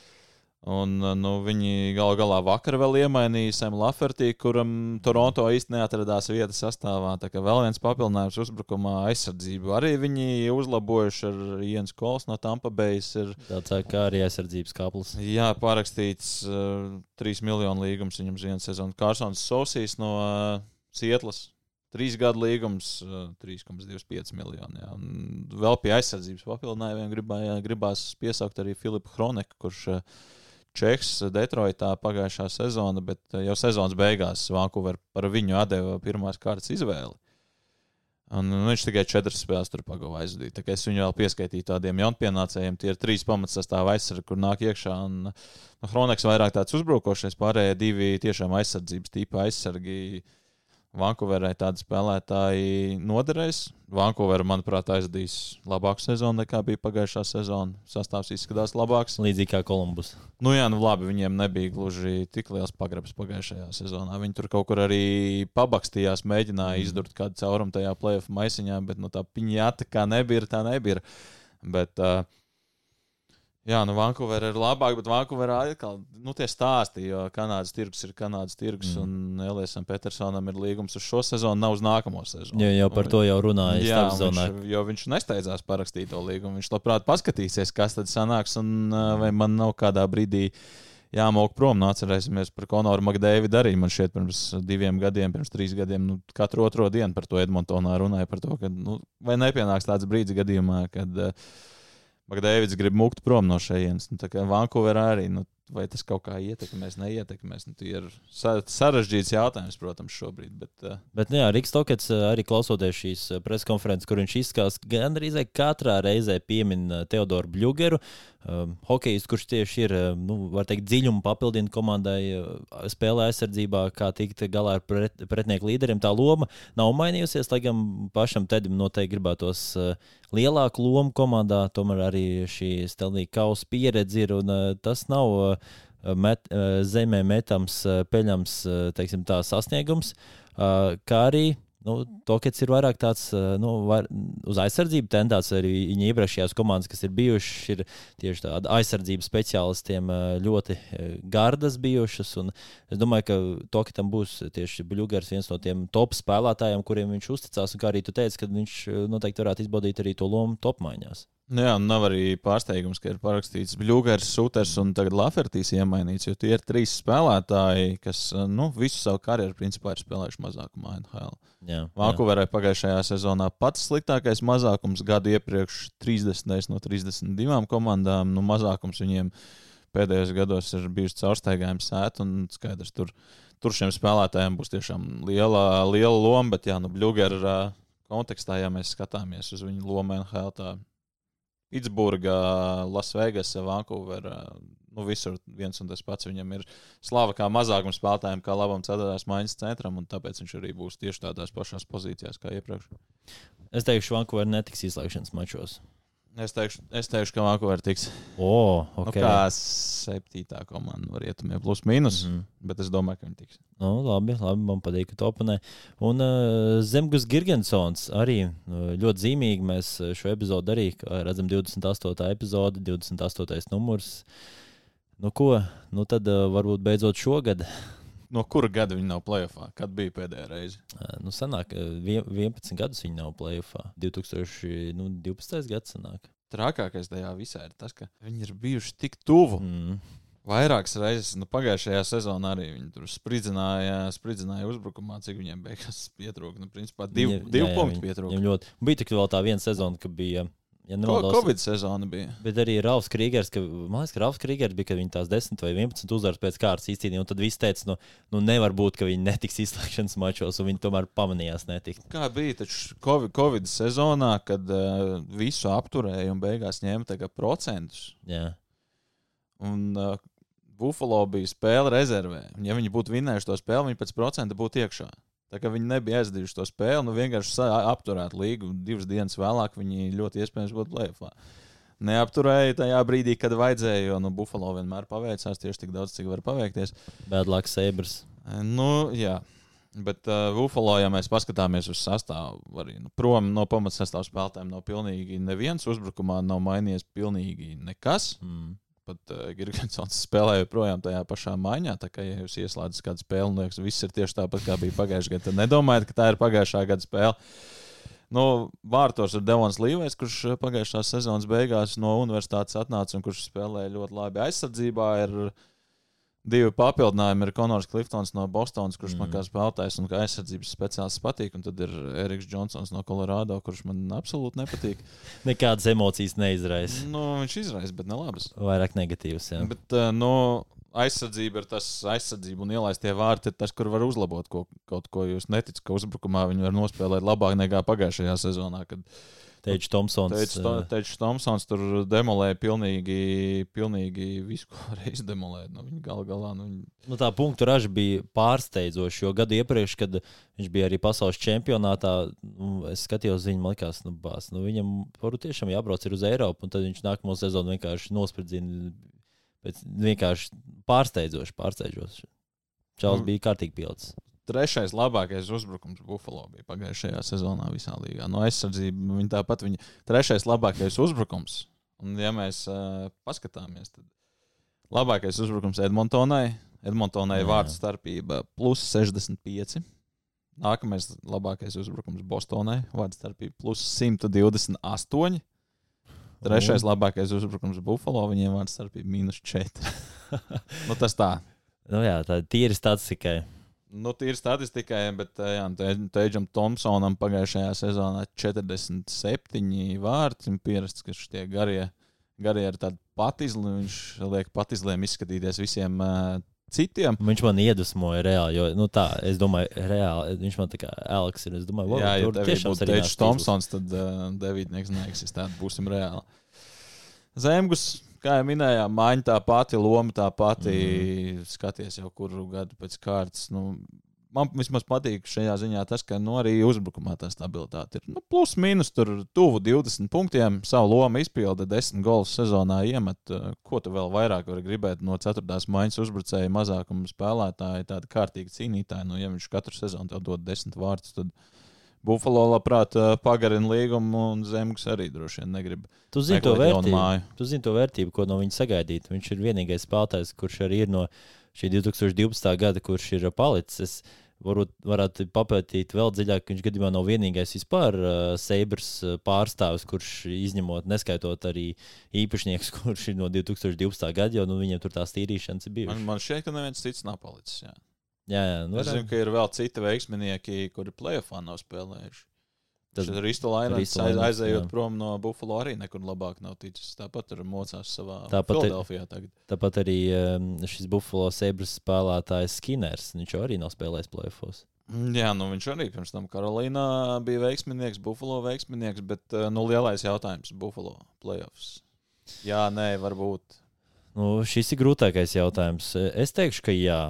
Speaker 2: Un, uh, nu, viņi galu galā vakar vēl iemainīja Sēmu Lafertī, kuram Toronto īstenībā neatradās vietas sastāvā. Tā kā vēl viens papildinājums uzbrukumā aizsardzību. Arī viņi uzlabojuši ar Jens Kols no Tampa Bay. Ir...
Speaker 1: Tāds kā arī aizsardzības kāplis.
Speaker 2: Jā, parakstīts uh, 3 miljonu līgums viņam uz vienu sezonu. Kārsons Sosīs no uh, Sietlas. Trīs gadu līgums, uh, 3,25 miljoni. Jā. Un vēl pie aizsardzības papildinājumiem gribā, gribās piesaukt arī Filipu Hroneku, kurš uh, Čehs Detroitā pagājušā sezona, bet jau sezonas beigās Vankūver par viņu atdeva pirmās kārtas izvēli. Un, nu, viņš tikai četras spēles tur pagāja aizvadīt. Es viņu vēl pieskaitīju tādiem jaunpienācējiem. Tie ir trīs pamatsastāvā aizsargi, kur nāk iekšā. Un, nu, Hroneks vairāk tāds uzbrukošais, pārējie divi tiešām aizsardzības tipa aizsargi. Uh, Vankūverai tādi spēlētāji noderēs. Vankūverā, manuprāt, aizdīs labāku sezonu nekā bija pagājušā sezona. Sastāvs izskatās labāks.
Speaker 1: Līdzīgi kā Kolumbus.
Speaker 2: Nu, jā, nu labi, viņiem nebija gluži tik liels pagrabs pagājušajā sezonā. Viņi tur kaut kur arī pabakstījās, mēģināja mm. izdurt kādu caurumu tajā playoff maisiņā, bet nu, tā piņāta kā nebija, tā nebija. Bet, uh, Jā, nu, Vankūverā ir labāk, bet Vankūverā atkal nu, tie stāsti, jo Kanādas tirgus ir Kanādas tirgus, mm. un Eliasam Petersonam ir līgums uz šo sezonu, nav uz nākamo sezonu.
Speaker 1: Jā, jau par to jau runāja.
Speaker 2: Jā, viņš, jo viņš nesteidzās parakstīt to līgumu. Viņš labprāt paskatīsies, kas tad sanāks, un vai man nav kādā brīdī jāmok prom. Nu, atcerēsimies par Konoru Makdēvidu arī. Man šķiet, pirms diviem gadiem, pirms trīs gadiem, nu, katru otro dienu par to Edmontonā runāja. Par to, ka, nu, vai nepienāks tāds brīdis gadījumā, kad uh, Makdēvids grib mukt prom no šejienes. Nu, Vankūverā arī. Nu, vai tas kaut kā ietekmēs, neietekmēs. Nu, ir sarežģīts jautājums, protams, šobrīd. Bet, uh...
Speaker 1: bet nu, jā, Riks Tokets arī klausoties šīs preskonferences, kur viņš izskatās, gandrīz katrā reizē piemin Teodoru Bļūgeru. Um, hokejs, kurš tieši ir nu, teikt, dziļumu papildina komandai, spēlē aizsardzībā, kā tikt galā ar pret, pretinieku līderiem. Tā loma nav mainījusies, lai gan pašam Tedim noteikti gribētos uh, lielāku lomu komandā. Tomēr arī šī Stelnija kausa pieredze ir un uh, tas nav met, zemē metams, peļams teiksim, tā, sasniegums, kā arī Nu, Tokets ir vairāk tāds nu, var, uz aizsardzību tendēts. Arī viņa iepriekšējās komandas, kas ir bijušas, ir tieši tāda aizsardzības speciālistiem ļoti gardas bijušas. Es domāju, ka Toketam būs tieši Bluegers viens no tiem top spēlētājiem, kuriem viņš uzticās. Kā arī tu teici, ka viņš noteikti varētu izbaudīt arī to lomu topmaiņās.
Speaker 2: Nu jā, nav arī pārsteigums, ka ir parakstīts Bluegers, Suters un tagad Lafertīs iemainīts, jo tie ir trīs spēlētāji, kas nu, visu savu karjeru principā ir spēlējuši mazākumā NHL. Vankuverai pagājušajā sezonā pats sliktākais mazākums gadu iepriekš 30 no 32 komandām. Nu, mazākums viņiem pēdējos gados ir bijusi caurstaigājuma sēta un skaidrs, tur, tur šiem spēlētājiem būs tiešām liela, liela loma, bet jā, nu, Bluegera kontekstā, ja mēs skatāmies uz viņu lomu NHL. Tā, Pitsburgā, Lasvegasā, Vankūverā. Nu, visur viens un tas pats. Viņam ir slava kā mazākam spēlētājam, kā labam ceturtās maiņas centram, un tāpēc viņš arī būs tieši tādās pašās pozīcijās kā iepriekš.
Speaker 1: Es teikšu, Vankūverā netiks izslēgšanas mačos.
Speaker 2: Es teikšu, es teikšu ka Vankūverā tiks.
Speaker 1: O, nu,
Speaker 2: okay. nu, kā septītā komanda var ietumēt, plus mīnus. Mm -hmm. Bet es domāju, ka viņi tiks.
Speaker 1: Nu, labi, labi, man patīk, ka topanē. Un uh, Zemgus Girgensons arī uh, ļoti zīmīgi. Mēs šo epizodu arī redzam 28. epizode, 28. numurs. Nu, ko? Nu, tad uh, varbūt beidzot šogad
Speaker 2: No kura gada viņi nav plēsoņā? Kad bija pēdējā reize?
Speaker 1: Nu, sanāk, 11 gadus viņi nav plēsoņā. 2012. Nu, gads sanāk.
Speaker 2: Trakākais tajā visā ir tas, ka viņi ir bijuši tik tuvu. Mm. Vairākas reizes, nu, pagājušajā sezonā arī viņi tur spridzināja, spridzināja uzbrukumā, cik viņiem beigās pietrūka. Nu, principā divi,
Speaker 1: Viņam,
Speaker 2: divi jā, jā, punkti pietrūka.
Speaker 1: Ļoti... Bija tik vēl tā viena sezona, ka bija
Speaker 2: Ja nemaldos, Covid sezona bija.
Speaker 1: Bet arī Rāvs Krīgers, ka, man liekas, ka Rāvs Krīgers bija, ka viņi tās 10 vai 11 uzvaras pēc kārtas izcīnīja. Un tad viss teica, nu, nu nevar būt, ka viņi netiks izslēgšanas mačos, un viņi tomēr pamanījās netikt.
Speaker 2: Kā bija taču COVID, COVID sezonā, kad uh, visu apturēja un beigās ņēma procentus?
Speaker 1: Jā.
Speaker 2: Un uh, Buffalo bija spēle rezervē. Ja viņi būtu vinējuši to spēli, viņi pēc procenta būtu iekšā. Tā kā viņi nebija aizdījuši to spēli, nu vienkārši apturēt līgu. Divas dienas vēlāk viņi ļoti iespējams būtu plēfā. Neapturēja tajā brīdī, kad vajadzēja, jo nu, Buffalo vienmēr paveicās tieši tik daudz, cik var paveikties.
Speaker 1: Bad luck sabers.
Speaker 2: Nu, jā. Bet uh, Buffalo, ja mēs paskatāmies uz sastāvu, arī nu, prom no pamatsastāvā spēlētājiem nav pilnīgi neviens uzbrukumā, nav mainījies pilnīgi nekas. Mm pat uh, Girgensons spēlē joprojām tajā pašā maiņā. Tā kā ja jūs ieslēdzat kādu spēli, un liekas, viss ir tieši tāpat, kā bija pagājušajā gadā, tad nedomājiet, ka tā ir pagājušā gada spēle. Nu, vārtos ir Devons Līvais, kurš pagājušās sezonas beigās no universitātes atnāca un kurš spēlēja ļoti labi aizsardzībā. Ir, Divi papildinājumi ir Konors Kliftons no Bostonas, kurš mm. man
Speaker 1: Mm.
Speaker 2: kā spēlētājs un kā aizsardzības speciālists patīk, un tad ir Eriks Džonsons no Colorado, kurš man absolūti nepatīk.
Speaker 1: Nekādas emocijas neizraisa.
Speaker 2: nu, viņš izraisa, bet ne labas.
Speaker 1: Vairāk negatīvas. Jā.
Speaker 2: Bet, uh, nu, aizsardzība ir tas aizsardzība, un ielaistie vārti tas, kur var uzlabot ko, kaut ko. Jūs neticat, ka uzbrukumā viņi var nospēlēt labāk nekā pagājušajā sezonā, kad
Speaker 1: Teičs Tomsons. eh,
Speaker 2: Teicis Tomsons tur demolēja pilnīgi, pilnīgi visu, ko varēja izdemolēt. Nu, viņa gal galā. Nu, viņa...
Speaker 1: Nu, tā punktu raža bija pārsteidzoša. Jo gadu iepriekš, kad viņš bija arī pasaules čempionātā, nu, es skatījos viņu, man liekas, nu, bās, nu, viņam varbūt tiešām jābrauc uz Eiropu, un tad viņš nākamo sezonu vienkārši nospridzina. Vienkārši pārsteidzoši, pārsteidzoši. Čāls
Speaker 2: Nu.
Speaker 1: bija kārtīgi pilots.
Speaker 2: Trešais labākais uzbrukums Buffalo bija pagājušajā sezonā visā līgā. No aizsardzības viņa tāpat viņa trešais labākais uzbrukums. Un, ja mēs uh, paskatāmies, tad labākais uzbrukums Edmontonai. Edmontonai vārdu starpība plus 65. Nākamais labākais uzbrukums Bostonai. Vārdu starpība plus 128. Trešais labākais uzbrukums Buffalo. Viņiem vārdu starpība minus 4. nu, tas tā.
Speaker 1: Nu, jā, tā ir tīra statistikai.
Speaker 2: Nu, tīri statistikai, bet eh, jā, Teģam Thompsonam pagājušajā sezonā 47 vārti un pierasts, ka šie garie, garie ir tādi patizli. Viņš liek patizliem izskatīties visiem uh, citiem.
Speaker 1: Viņš man iedvesmoja reāli. Jo, nu, tā, es domāju, reāli. Viņš man tā kā Aleks ir. Es domāju,
Speaker 2: jā, ja
Speaker 1: tur tiešām arī
Speaker 2: Teģis. Thompsons, tad uh, Devīdnieks neeksistētu. Būsim reāli. Zemgus, kā jau minējām, mājiņa tā pati, loma tā pati. Mm. -hmm. Skaties jau kuru gadu pēc kārtas. Nu, man vismaz patīk šajā ziņā tas, ka nu, arī uzbrukumā tā stabilitāte ir nu, plus mīnus tur tuvu 20 punktiem. Savu lomu izpilda 10 golus sezonā iemet. Ko tu vēl vairāk vari gribēt no 4. maiņas uzbrucēja mazākuma spēlētāja, tāda kārtīga cīnītāja. Nu, ja viņš katru sezonu tev dod 10 vārdus, tad Buffalo labprāt pagarina līgumu, un Zemgus arī droši vien negrib.
Speaker 1: Tu zini to vērtību. Tu zini to vērtību, ko no viņa sagaidīt. Viņš ir vienīgais spēlētājs, kurš arī ir no šī 2012. gada, kurš ir palicis. Es varbūt varētu papētīt vēl dziļāk, ka viņš gadījumā nav vienīgais vispār uh, uh, pārstāvis, kurš izņemot, neskaitot arī īpašnieks, kurš ir no 2012. gada, jo nu, viņiem tur tās tīrīšanas ir
Speaker 2: Man, man šķiet, ka neviens cits nav palicis. Jā.
Speaker 1: Jā, jā, nu,
Speaker 2: Es zinu, ka ir vēl citi veiksminieki, kuri plēsoņā nav spēlējuši.
Speaker 1: Tas
Speaker 2: ir Rīstolainants,
Speaker 1: Ristolainens,
Speaker 2: aizējot
Speaker 1: jā.
Speaker 2: prom no Buffalo arī nekur labāk nav ticis. Tāpat tur mocās savā
Speaker 1: Tāpat
Speaker 2: Filadelfijā tagad.
Speaker 1: Tāpat arī šis Buffalo Sabres spēlētājs Skinners. Viņš arī nav spēlējis plēfos.
Speaker 2: Mm, Jā, nu viņš arī pirms tam Karolīnā bija veiksminieks, Buffalo veiksminieks, bet eh, nu, lielais jautājums - Buffalo playoffs. Jā, nē, varbūt.
Speaker 1: Nu, šis ir grūtākais jautājums. Es teikšu, ka jā.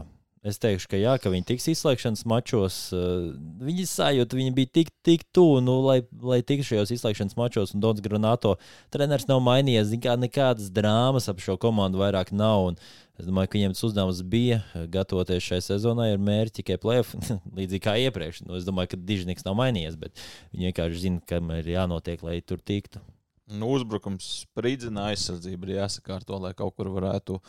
Speaker 1: Es teikšu, ka jā, ka viņi tiks izslēgšanas mačos. eh, Viņi sajūta, viņi bija tik, tik tuvu, nu, lai, lai tiktu šajos izslēgšanas mačos. Un Dons Granato treneris nav mainījies. Kā, nekādas drāmas ap šo komandu vairāk nav. Un es domāju, ka viņiem tas uzdevums bija gatavoties šai sezonai ar mērķi tikai plēsoņu, līdzīgi kā iepriekš. Nu, es domāju, ka Dižniks nav mainījies, bet viņi vienkārši zina, kam ir jānotiek, lai tur tiktu.
Speaker 2: Nu, uzbrukums spridzina aizsardzību, ir jāsakārto, lai kaut kur varētu,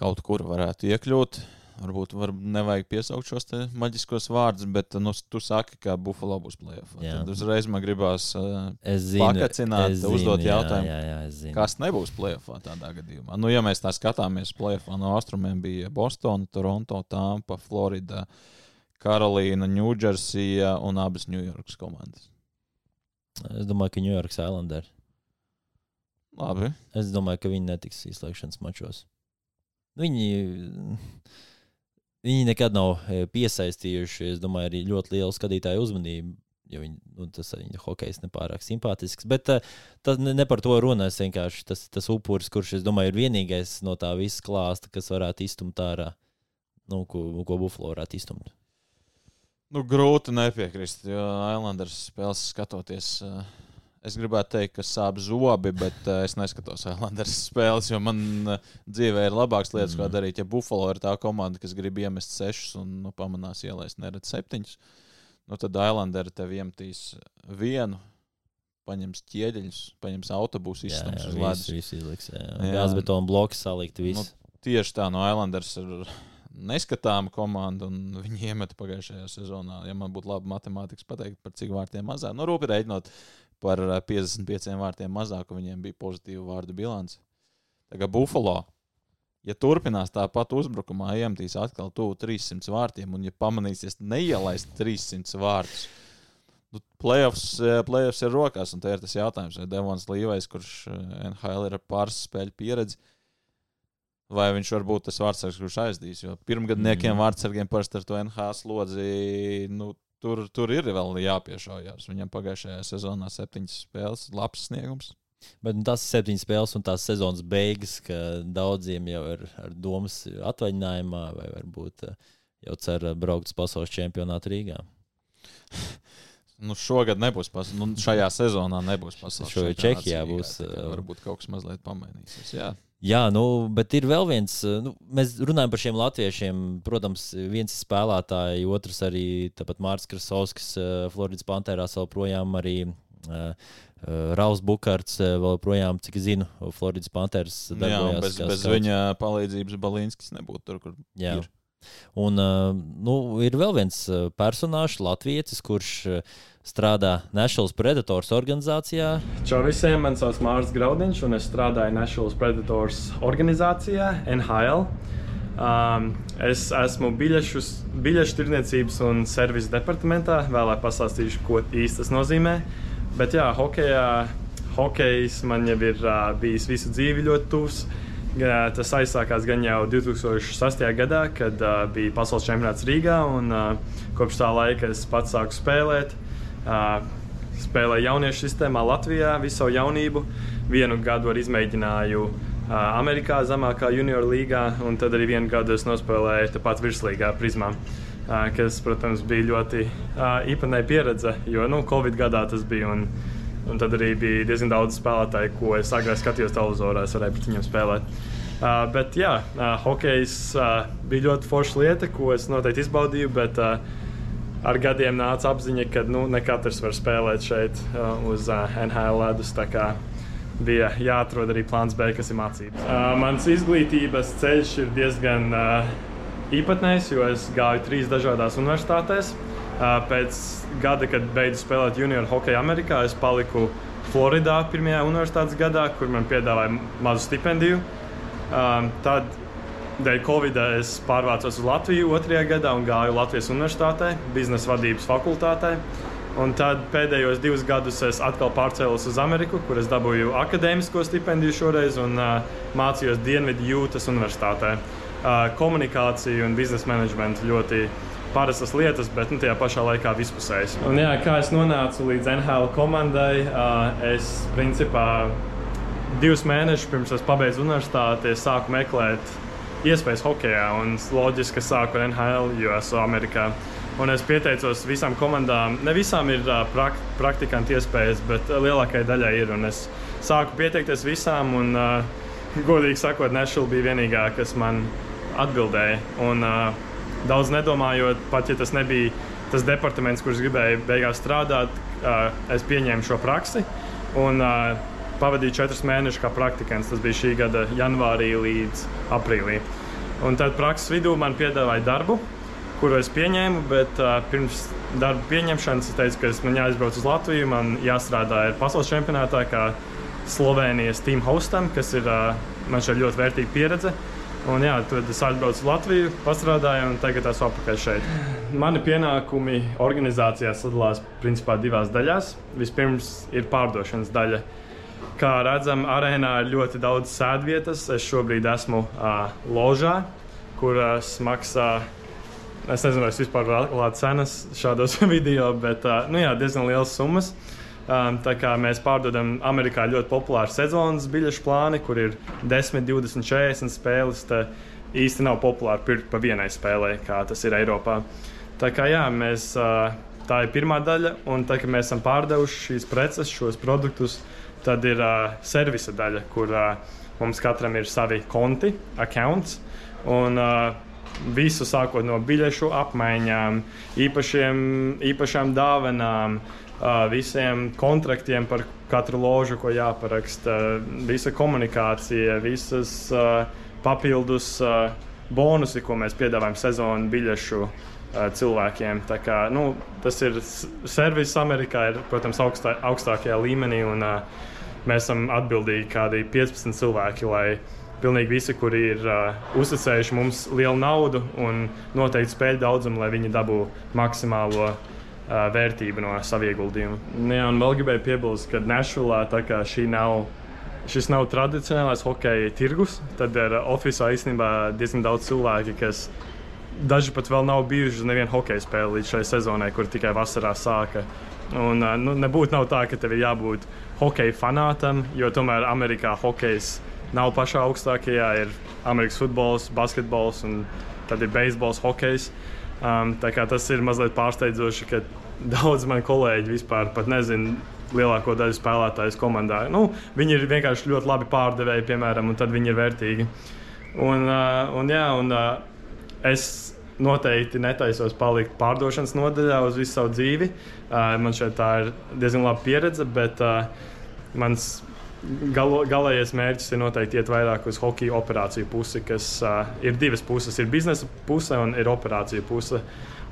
Speaker 2: kaut kur varētu iekļūt. Varbūt var, nevajag piesaukt šos maģiskos vārdus, bet nu, tu saki, ka Buffalo būs plēsoņā.
Speaker 1: Jā.
Speaker 2: Tad uzreiz man gribās, uh,
Speaker 1: zinu,
Speaker 2: Pakacināt,
Speaker 1: es
Speaker 2: uzdot
Speaker 1: jā,
Speaker 2: jautājumu.
Speaker 1: Jā, jā, zinu.
Speaker 2: kas nebūs plēsoņā tādā gadījumā. Nu, ja mēs tā skatāmies, plēsoņā no austrumiem bija Boston, Toronto, Tampa, Florida, Karolīna, Ņūdžersija un abas Ņujorkas komandas.
Speaker 1: Es domāju, ka New York Islanders.
Speaker 2: Labi.
Speaker 1: Es domāju, ka viņi netiks izslēgšanas mačos. Viņi, viņi nekad nav e, piesaistījuši, es domāju, arī ļoti lielu skatītāju uzmanību. Jo viņi, nu, tas viņa hokejs nepārāk simpātisks. Bet uh, tas ne, par to runājas. Vienkārši tas, tas upuris, kurš, es domāju, ir vienīgais no tā visa klāsta, kas varētu iztumt ārā, nu, ko, ko Buffalo varētu iztumt.
Speaker 2: Nu, grūti nepiekrist, jo Islanders spēles skatoties. eh, Es gribētu teikt, ka sāp zobi, bet eh, es neskatos Islanders spēles, jo man eh, dzīvē ir labākas lietas, mm. ko darīt. Ja Buffalo ir tā komanda, kas grib iemest sešus un nu, pamanās ielaist neredz septiņus, nu, tad Islanders tev iemetīs vienu, paņems ķieģeļus, paņems autobusu,
Speaker 1: Jā, jā,
Speaker 2: uz ledus.
Speaker 1: visu izliks. Jā,
Speaker 2: Jā.
Speaker 1: Gāzbetona bloks salikt, visu.
Speaker 2: Nu, Tieši tā, no Islanders ir neskatāma komanda, un viņi iemeta pagājušajā sezonā. Ja man būtu labi matemātikas pateikt, par cik vārtiem mazāk, nu, rūpīgi reiķinot par eh, 55 vārtiem mazāk, un viņiem bija pozitīva vārdu bilance. Tagad Buffalo ja turpinās tāpat uzbrukumā, iemetīs atkal tuvu 300 vārtiem, un ja pamanīsies neielaist 300 vārtus, nu, playoffs, eh, playoffs ir rokās, un te ir tas jautājums, vai Devons Līvais, kurš eh, NHL ir ar pāris spēļu pieredzi, vai viņš var būt tas vārdsargs, kurš aizdīs. Jo pirmgadniekiem mm. vārdsargiem parasti ar to NHL slodzi, nu, tur, tur ir vēl jāpiešaujās. Viņam pagājušajā sezonā septiņas spēles, labs sniegums.
Speaker 1: Bet nu, tas ir septiņas spēles un tās sezonas beigas, ka daudziem jau ir ar domas atvaļinājumā, vai varbūt eh, jau cer braukt uz pasaules čempionātu Rīgā.
Speaker 2: Nu, šogad nebūs pasaules, nu, šajā sezonā nebūs pasaules.
Speaker 1: Šogad Čehijā būs.
Speaker 2: Uh, varbūt kaut kas mazliet pamainīsies. Jā.
Speaker 1: Jā, nu, bet ir vēl viens. Nu, mēs runājam par šiem latviešiem. Protams, viens ir spēlētājs, otrs arī Mārcis Krasovskis, Floridas Pantērās vēl projām arī. Uh, Uh, Rauls Bukārts uh, vēl projām, cik zinu, Floridas Panthers.
Speaker 2: Jā, bez, bez viņa palīdzības Balīnskis nebūtu tur, kur Jā. ir.
Speaker 1: Un uh, nu, ir vēl viens personāžs, Latvijas, kurš strādā National Predators organizācijā.
Speaker 3: Čau visiem, man sauc Mārcis Graudiņš, un es strādāju National Predators organizācijā NHL. Um, es esmu biļešu, tirniecības un servisa departamentā. Vēlāk pastāstīšu, ko īsti tas nozīmē. Uh, Bet jā, hokejā, hokejs man jau ir uh, bijis visu dzīvi ļoti tuvs. Tas aizsākās gan jau 2006. gadā, kad uh, bija pasaules čempionāts Rīgā. Un, uh, kopš tā laika es pats sāku spēlēt. Uh, spēlēju jauniešu sistēmā Latvijā visu savu jaunību. Vienu gadu arī izmēģināju uh, Amerikā, zemākā junior līgā, un tad arī vienu gadu es nospēlēju tepat virslīgā prizmā. Uh, kas, protams, bija ļoti īpatnēja pieredze, jo nu, Covid gadā tas bija. Un, un tad arī bija diezgan daudz spēlētāju, ko es agrāk skatījos televizorā, es varēju pret viņiem spēlēt. Uh, bet jā, uh, hokejs uh, bija ļoti forša lieta, ko es noteikti izbaudīju. Bet, uh, ar gadiem nāca apziņa, ka nu, ne katrs var spēlēt šeit uh, uz uh, NHL ledus. Bija jāatrod arī plāns B, kas ir mācības. Uh, mans izglītības ceļš ir diezgan uh, īpatnējs, jo es gāju trīs dažādās universitātēs. Pēc gada, kad beidzu spēlēt junior hokeju Amerikā, es paliku Floridā pirmajā universitātes gadā, kur man piedāvāja mazu stipendiju. Tad dēļ Covid es pārvācos uz Latviju otrajā gadā un gāju Latvijas Universitātē, biznesa vadības fakultātē. Un tad pēdējos divus gadus es atkal pārcēlos uz Ameriku, kur es dabūju akadēmisko stipendiju šoreiz un uh, mācījos Dienvidu Jūtas Universitātē. Uh, komunikācija un biznesa menedžments ļoti parastas lietas, bet nu, tajā pašā laikā vispusējas. Un, jā, kā es nonācu līdz NHL komandai, es principā divus mēnešus pirms es pabeidzu universitāti, es sāku meklēt iespējas hokeja. Loģiski, ka sāku ar NHL, jo esmu Amerikā. Un es pieteicos visām komandām. Ne visām ir prak praktikantu iespējas, bet lielākajai daļai ir. Un es sāku pieteikties visām, un, uh, godīgi sakot, Nešula bija vienīgā, kas man atbildēja. Un, uh, daudz nedomājot, pat ja tas nebija tas departaments, kurš gribēja beigās strādāt, es pieņēmu šo praksi. Un, Pavadīju četrus mēnešus kā praktikants. Tas bija šī gada janvārī līdz aprīlī. Un tad prakses vidū man piedāvāja darbu, kuru es pieņēmu. Bet uh, pirms darba pieņemšanas es teicu, ka es man jāizbrauc uz Latviju, man jāstrādā ar pasaules čempionātā, kā Slovenijas team hostam, kas ir uh, man šeit ļoti vērtīga pieredze. Uh, Un, jā, tad es atbraucu uz Latviju, pastrādāju, un tagad esmu atpakaļ šeit. Mani pienākumi organizācijā sadalās principā divās daļās. Vispirms ir pārdošanas daļa. Kā redzam, arēnā ir ļoti daudz sēdvietas. Es šobrīd esmu uh, ložā, kuras maksā. Es nezinu, vai es vispār atklāt cenas šādos video, bet uh, nu, jā, diezgan liels summas. Uh, Um, mēs pārdodam Amerikā ļoti populāru sezonas biļešu plāni, kur ir 10, 20, 40 spēles. Tā īsti nav populāri pirkt pa vienai spēlē, kā tas ir Eiropā. Tā kā jā, mēs, tā ir pirmā daļa, un tā, kad mēs esam pārdevuši šīs preces, šos produktus, tad ir uh, servisa daļa, kur uh, mums katram ir savi konti, accounts. Un, uh, Visu sākot no biļešu apmaiņām, īpašiem, īpašām dāvanām, visiem kontraktiem par katru ložu, ko jāparaksta, visa komunikācija, visas papildus bonusi, ko mēs piedāvājam sezonu biļešu cilvēkiem. Tā kā, nu, tas ir servis Amerikā, ir, protams, augstā, augstākajā līmenī, un mēs esam atbildīgi kādi 15 cilvēki, lai pilnīgi visi, kuri ir uh, uzticējuši mums lielu naudu un noteikti spēļu daudzumu, lai viņi dabūtu maksimālo uh, vērtību no sava ieguldījuma. Nu Jā, un vēl gribēju piebilst, ka Nešvilā tā kā šī nav. Šis nav tradicionālais hockey tirgus. Tad ir oficiālā īstenībā diezgan daudz cilvēku, kas daži pat vēl nav bijuši uz nevienu hockey spēli līdz šai sezonai, kur tikai vasarā sāka. Un, nu, nebūtu tā, ka tev ir jābūt hockey fanātam, jo tomēr Amerikā hokejs nav pašā augstākajā. Ir Amerikas futbols, basketbols un tad ir beisbols, hokejs. Um, tas ir mazliet pārsteidzoši, ka daudz man kolēģi vispār nezina lielāko daļu spēlētāju komandā. Nu, viņi ir vienkārši ļoti labi pārdevēji, piemēram, un tad viņi ir vērtīgi. Un, uh, un, jā, un, uh, es noteikti netaisos palikt pārdošanas nodaļā uz visu savu dzīvi. Uh, man šeit tā ir diezgan laba pieredze, bet uh, mans Galo, galējais mērķis ir noteikti iet vairāk uz hokeja operāciju pusi, kas uh, ir divas puses. Ir biznesa puse un ir operācija puse.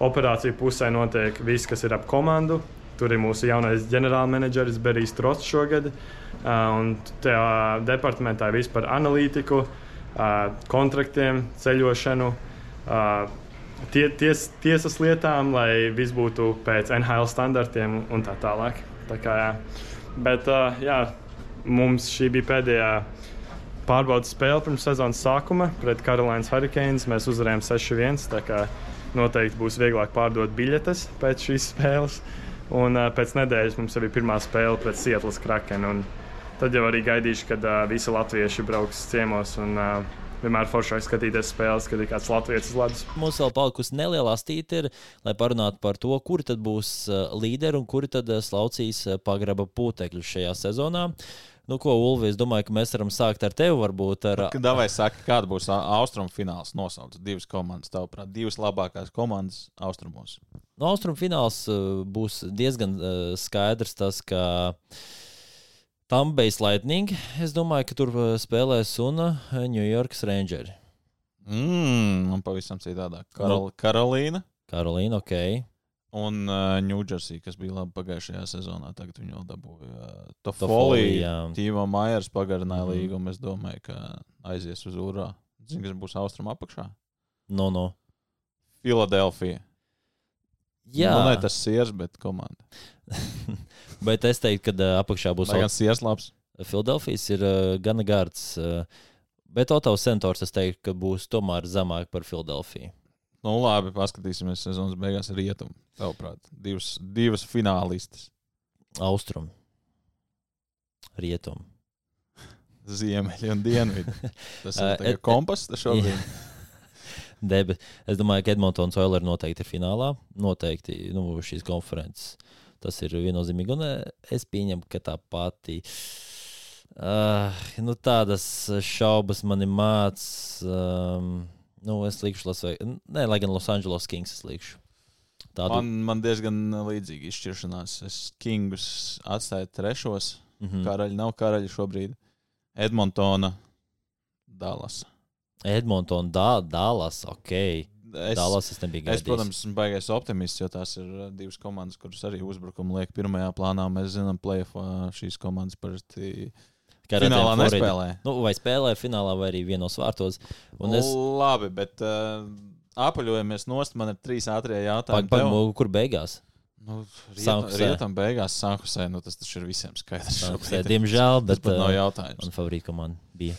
Speaker 3: Operācija pusē notiek viss, kas ir ap komandu. Tur ir mūsu jaunais ģenerālmenedžeris Berijs Trosts šogad. Un tajā departamentā ir viss par analītiku, kontraktiem, ceļošanu. Tie, ties, tiesas lietām, lai viss būtu pēc NHL standartiem un tā tālāk. Tā kā, jā. Bet, jā, Mums šī bija pēdējā pārbaudas spēle pirms sezonas sākuma pret Carolinas Hurricanes. Mēs uzvarējām 6-1. Noteikti būs vieglāk pārdot biļetes pēc šīs spēles. Un uh, pēc nedēļas mums arī pirmā spēle pret Sietlas Krakenu. Tad jau arī gaidīšu, kad uh, visi latvieši brauks ciemos. Un, uh, vienmēr foršāk skatīties spēles, kad ir kāds latviečs ledus.
Speaker 1: Mums vēl palikusi neliela astīte, ir, lai parunātu par to, kuri tad būs līderi un kuri tad slaucīs pagraba putekļu šajā sezonā. Nu, ko, Ulvi, es domāju, ka mēs varam sākt ar tevi. Varbūt ar.
Speaker 2: Davai, saka, kāda būs austrumu fināls? Nosauc divas komandas, tavuprāt, divas labākās komandas austrumos.
Speaker 1: No nu, austrumu fināls būs diezgan skaidrs tas, ka. Tambejas Lightning. Es domāju, ka tur uh, spēlēs un New York's Rangers.
Speaker 2: Mm, un pavisam citādāk. Nu, Karolīna.
Speaker 1: Karolīna, ok.
Speaker 2: Un uh, Ņūdžersija, kas bija labi pagājušajā sezonā, tagad viņi vēl dabūja uh, to foliju. Tīvo Maiers pagarināja mm. līgumu. Es domāju, ka aizies uz urā. Zini, kas būs austrum apakšā?
Speaker 1: No, no.
Speaker 2: Filadelfija. Jā, nu, ne tas siers, bet komanda.
Speaker 1: bet es teiktu, ka uh, apakšā būs
Speaker 2: arī siers labs.
Speaker 1: Filadelfijas ir uh, gana gards. Uh, bet Otavs Centors es teiktu, ka būs tomēr zemāk par Filadelfiju.
Speaker 2: Nu, labi, paskatīsimies sezonas beigās rietumu. Tavuprāt, divas, divas finālistas.
Speaker 1: Austrum. Rietum.
Speaker 2: Ziemeļi un dienvidi. Tas ir uh, kompass šobrīd.
Speaker 1: Debe. Es domāju, ka Edmontons Oilers noteikti ir finālā. Noteikti nu, šīs konferences. Tas ir viennozīmīgi. Un eh, es pieņemu, ka tā pati. Uh, nu, tādas šaubas man ir mācīts. Um, nu, es likšu, Las Vegas. Nē, lai gan Los Angeles Kings es likšu.
Speaker 2: Tādu... Man, man diezgan līdzīga izšķiršanās. Es Kingus atstāju trešos. Mm -hmm. Karaļi nav karaļi šobrīd. Edmontona, Dallas.
Speaker 1: Edmontona, Dā, Dallas, ok. Es, Dallas es nebiju gaidījis.
Speaker 2: Es, protams, esmu baigais optimists, jo tās ir uh, divas komandas, kuras arī uzbrukumu liek pirmajā plānā. Mēs zinām, playoffā šīs komandas parasti. Finālā nespēlē.
Speaker 1: Nu, vai spēlē finālā, vai arī vienos vārtos. Es...
Speaker 2: Labi, bet uh, apaļojamies nost. Man ir trīs ātrie jautājumi. Pag,
Speaker 1: pag, kur beigās?
Speaker 2: Nu, rietam, beigās sākusē, nu, tas taču ir visiem skaidrs.
Speaker 1: Sākusē, diemžēl, bet
Speaker 2: tas nav uh, jautājums.
Speaker 1: Man favorīta komanda bija.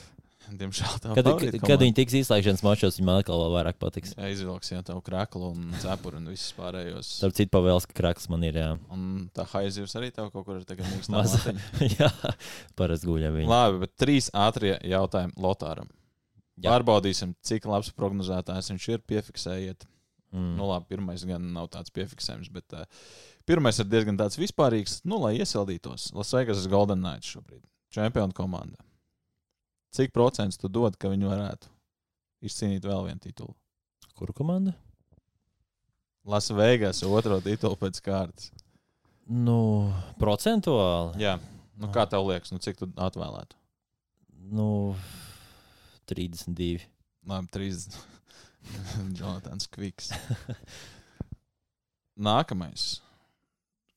Speaker 2: Diemžēl tā
Speaker 1: kad, kad, kad viņi tiks izslēgšanas mačos, viņam atkal vēl vairāk patiks.
Speaker 2: Jā, izvilks jau tādu krāklu un cepuru un visus pārējos.
Speaker 1: Starp citu, pavēles, ka krāklis man ir. Jā.
Speaker 2: Un tā haizivs arī tev kaut kur ir tagad mīkstā.
Speaker 1: jā, parasti guļam viņa.
Speaker 2: Labi, bet trīs ātrie jautājumi Lotāram. Jā. Pārbaudīsim, cik labs prognozētājs viņš ir. Piefiksējiet. Mm. Nu, labi, pirmais gan nav tāds piefiksējums, bet uh, pirmais ir diezgan tāds vispārīgs, nu, lai iesildītos. Lasvegas Golden Knights šobrīd. Čempionu komanda. Cik procents tu dod, ka viņi varētu izcīnīt vēl vienu titulu?
Speaker 1: Kuru komandu?
Speaker 2: Lasvegas otro titulu pēc kārtas.
Speaker 1: Nu, procentuāli.
Speaker 2: Jā, nu, kā tev liekas, nu, cik tu atvēlētu?
Speaker 1: Nu, 32.
Speaker 2: Labi, 30. Jonatans Kviks. Nākamais.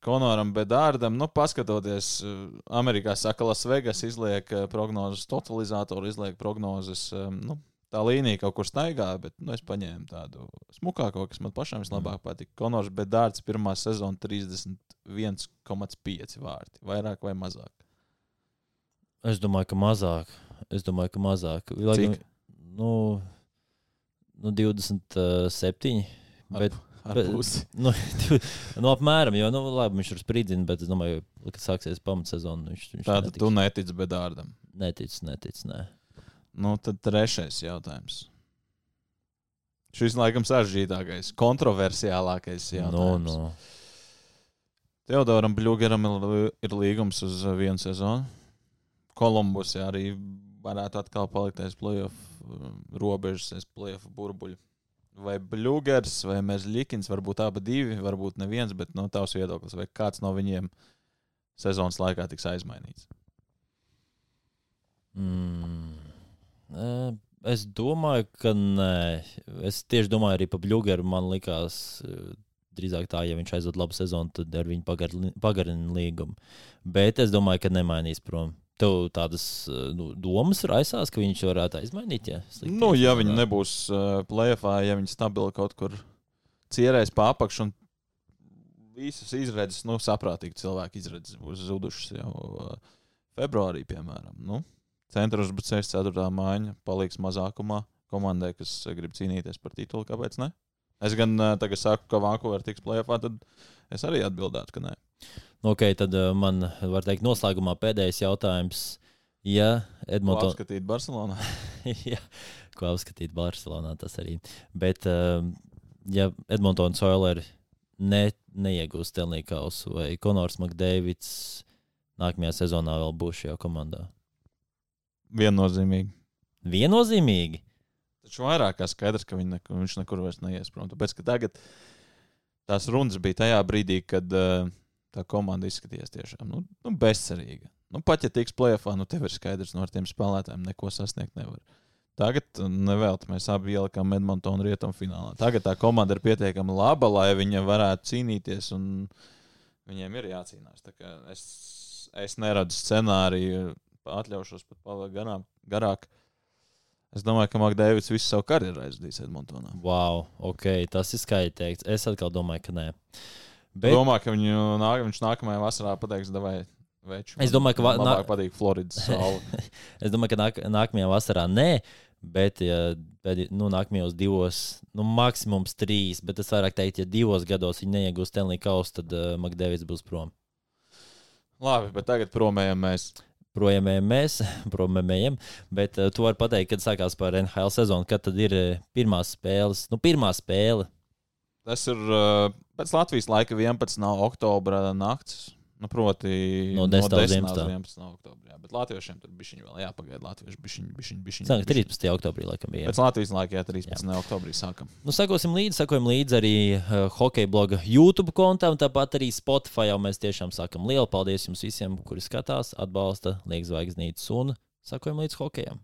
Speaker 2: Konoram Bedārdam, nu, paskatoties, eh, Amerikā saka, Lasvegas izliek eh, prognozes, totalizatoru izliek prognozes. eh, Nu, tā līnija kaut kur staigā, bet nu, es paņēmu tādu smukāko, kas man pašam vislabāk patīk. Konors Bedārds pirmā sezona 31,5 vārti. Vairāk vai mazāk?
Speaker 1: Es domāju, ka mazāk. Es domāju, ka mazāk. Lai
Speaker 2: Cik?
Speaker 1: Nu, nu 27. Bet,
Speaker 2: Ar
Speaker 1: bet,
Speaker 2: pusi.
Speaker 1: nu, nu, apmēram, jo, nu, labi, viņš ir spridzina, bet es domāju, ka sāksies pamatsezona. Viņš, viņš
Speaker 2: Tātad
Speaker 1: netiks.
Speaker 2: tu netici Bedārdam.
Speaker 1: Netic, netic, nē.
Speaker 2: Nu, tad trešais jautājums. Šis laikam sarežģītākais, kontroversiālākais
Speaker 1: Nu,
Speaker 2: jautājums.
Speaker 1: nu.
Speaker 2: Teodoram Bluegeram ir, līgums uz vienu sezonu. Kolumbus jā, arī varētu atkal palikt aiz playoff um, robežas, aiz playoff burbuļu. Vai Bluegers vai Merzlikins, varbūt abi divi, varbūt neviens, bet no tavs viedoklis, vai kāds no viņiem sezonas laikā tiks aizmainīts?
Speaker 1: Mm. Es domāju, ka nē. Es tieši domāju arī par Bluegeru. Man liekas, eh, drīzāk tā, ja viņš aizved labu sezonu, tad ar viņu pagarina līgumu. Bet es domāju, ka nemainīs prom. Tev tādas eh, nu, domas raisās, ka viņš varētu aizmainīt. Ja, slikti
Speaker 2: Nu, ja viņi nebūs uh, plēfā, ja viņi stabili kaut kur cierēs pārpakšu un visas izredzes, nu, saprātīgi cilvēki izredzes būs zudušas jau uh, februārī, piemēram. Nu, centra uzbrucējs 4. mājiņa paliks mazākumā komandai, kas grib cīnīties par titulu. Kāpēc ne? Es gan uh, tagad saku, ka Vankūver tiks plēfā, tad es arī atbildētu, ka nē.
Speaker 1: Nu, Ok, tad eh, man, var teikt, noslēgumā pēdējais jautājums. Ja
Speaker 2: Ko
Speaker 1: Edmonton...
Speaker 2: apskatīt Barcelonā?
Speaker 1: Jā, ko apskatīt Barcelonā, tas arī. Bet, um, ja Edmontons Oilers ne, neiegūs Stanley Kausu vai Konors Makdēvids nākamajā sezonā vēl būs šajā komandā.
Speaker 2: Viennozīmīgi.
Speaker 1: Viennozīmīgi.
Speaker 2: Taču vairāk kā skaidrs, ka nekur, viņš nekur vairs neies prom. Tāpēc, ka tagad tās runas bija tajā brīdī, kad uh, tā komanda izskatījās tiešām nu, nu, bezcerīga. Nu, pat ja tiks plēfā, nu tev ir skaidrs, no ar tiem spēlētājiem neko sasniegt nevar. Tagad uh, nevelti mēs abi ielikām Edmontonu rietumu finālā. Tagad tā komanda ir pietiekami laba, lai viņa varētu cīnīties, un viņiem ir jācīnās. Es, es neredzu scenāriju, atļaušos pat palikt garām, garāk. Es domāju, ka Makdēvis visu savu karjeru aizdīs Edmontonā.
Speaker 1: Wow, ok, tas ir skaidri teikts. Es atkal domāju, ka nē.
Speaker 2: Bet...
Speaker 1: Bet,
Speaker 2: Domāju, ka viņu nāk, viņš nākamajā vasarā pateiks, vai veču.
Speaker 1: Es domāju, ka
Speaker 2: man labāk
Speaker 1: nā-
Speaker 2: patīk Floridas saule.
Speaker 1: es domāju, ka nāk, nākamajā vasarā nē. Bet, ja pēdī- nu, nākamajos divos, nu, maksimums trīs, bet es vairāk teiktu, ja divos gados viņi neiegūs Stanley Kausu, tad uh, Makdēvis būs prom.
Speaker 2: Labi, bet tagad promējam mēs.
Speaker 1: projām mēs, prom ejam. Bet uh, tu vari pateikt, kad sākās par NHL sezonu, kad tad ir uh, pirmās spēles. Nu, pirmā spēle.
Speaker 2: Tas ir uh, pēc Latvijas laika 11. oktobra nakts. Nu, proti,
Speaker 1: No 10. līdz
Speaker 2: 10.
Speaker 1: 11.
Speaker 2: 11. oktobrā. Bet latviešiem tur bija vēl jāpagaida. Latvieši bija bišķiņi.
Speaker 1: Sākās 13. oktobrī, laikam, bija.
Speaker 2: Pēc Latvijas laika, jā, 13. Jā. oktobrī sākam.
Speaker 1: Nu, sekosim līdzi, sekojam līdzi arī uh, hokeja bloga YouTube kontam, tāpat arī Spotify. Jau mēs tiešām sakam lielu paldies jums visiem, kuri skatās, atbalsta, liek zvaigznītes un sekojam līdzi hokejam.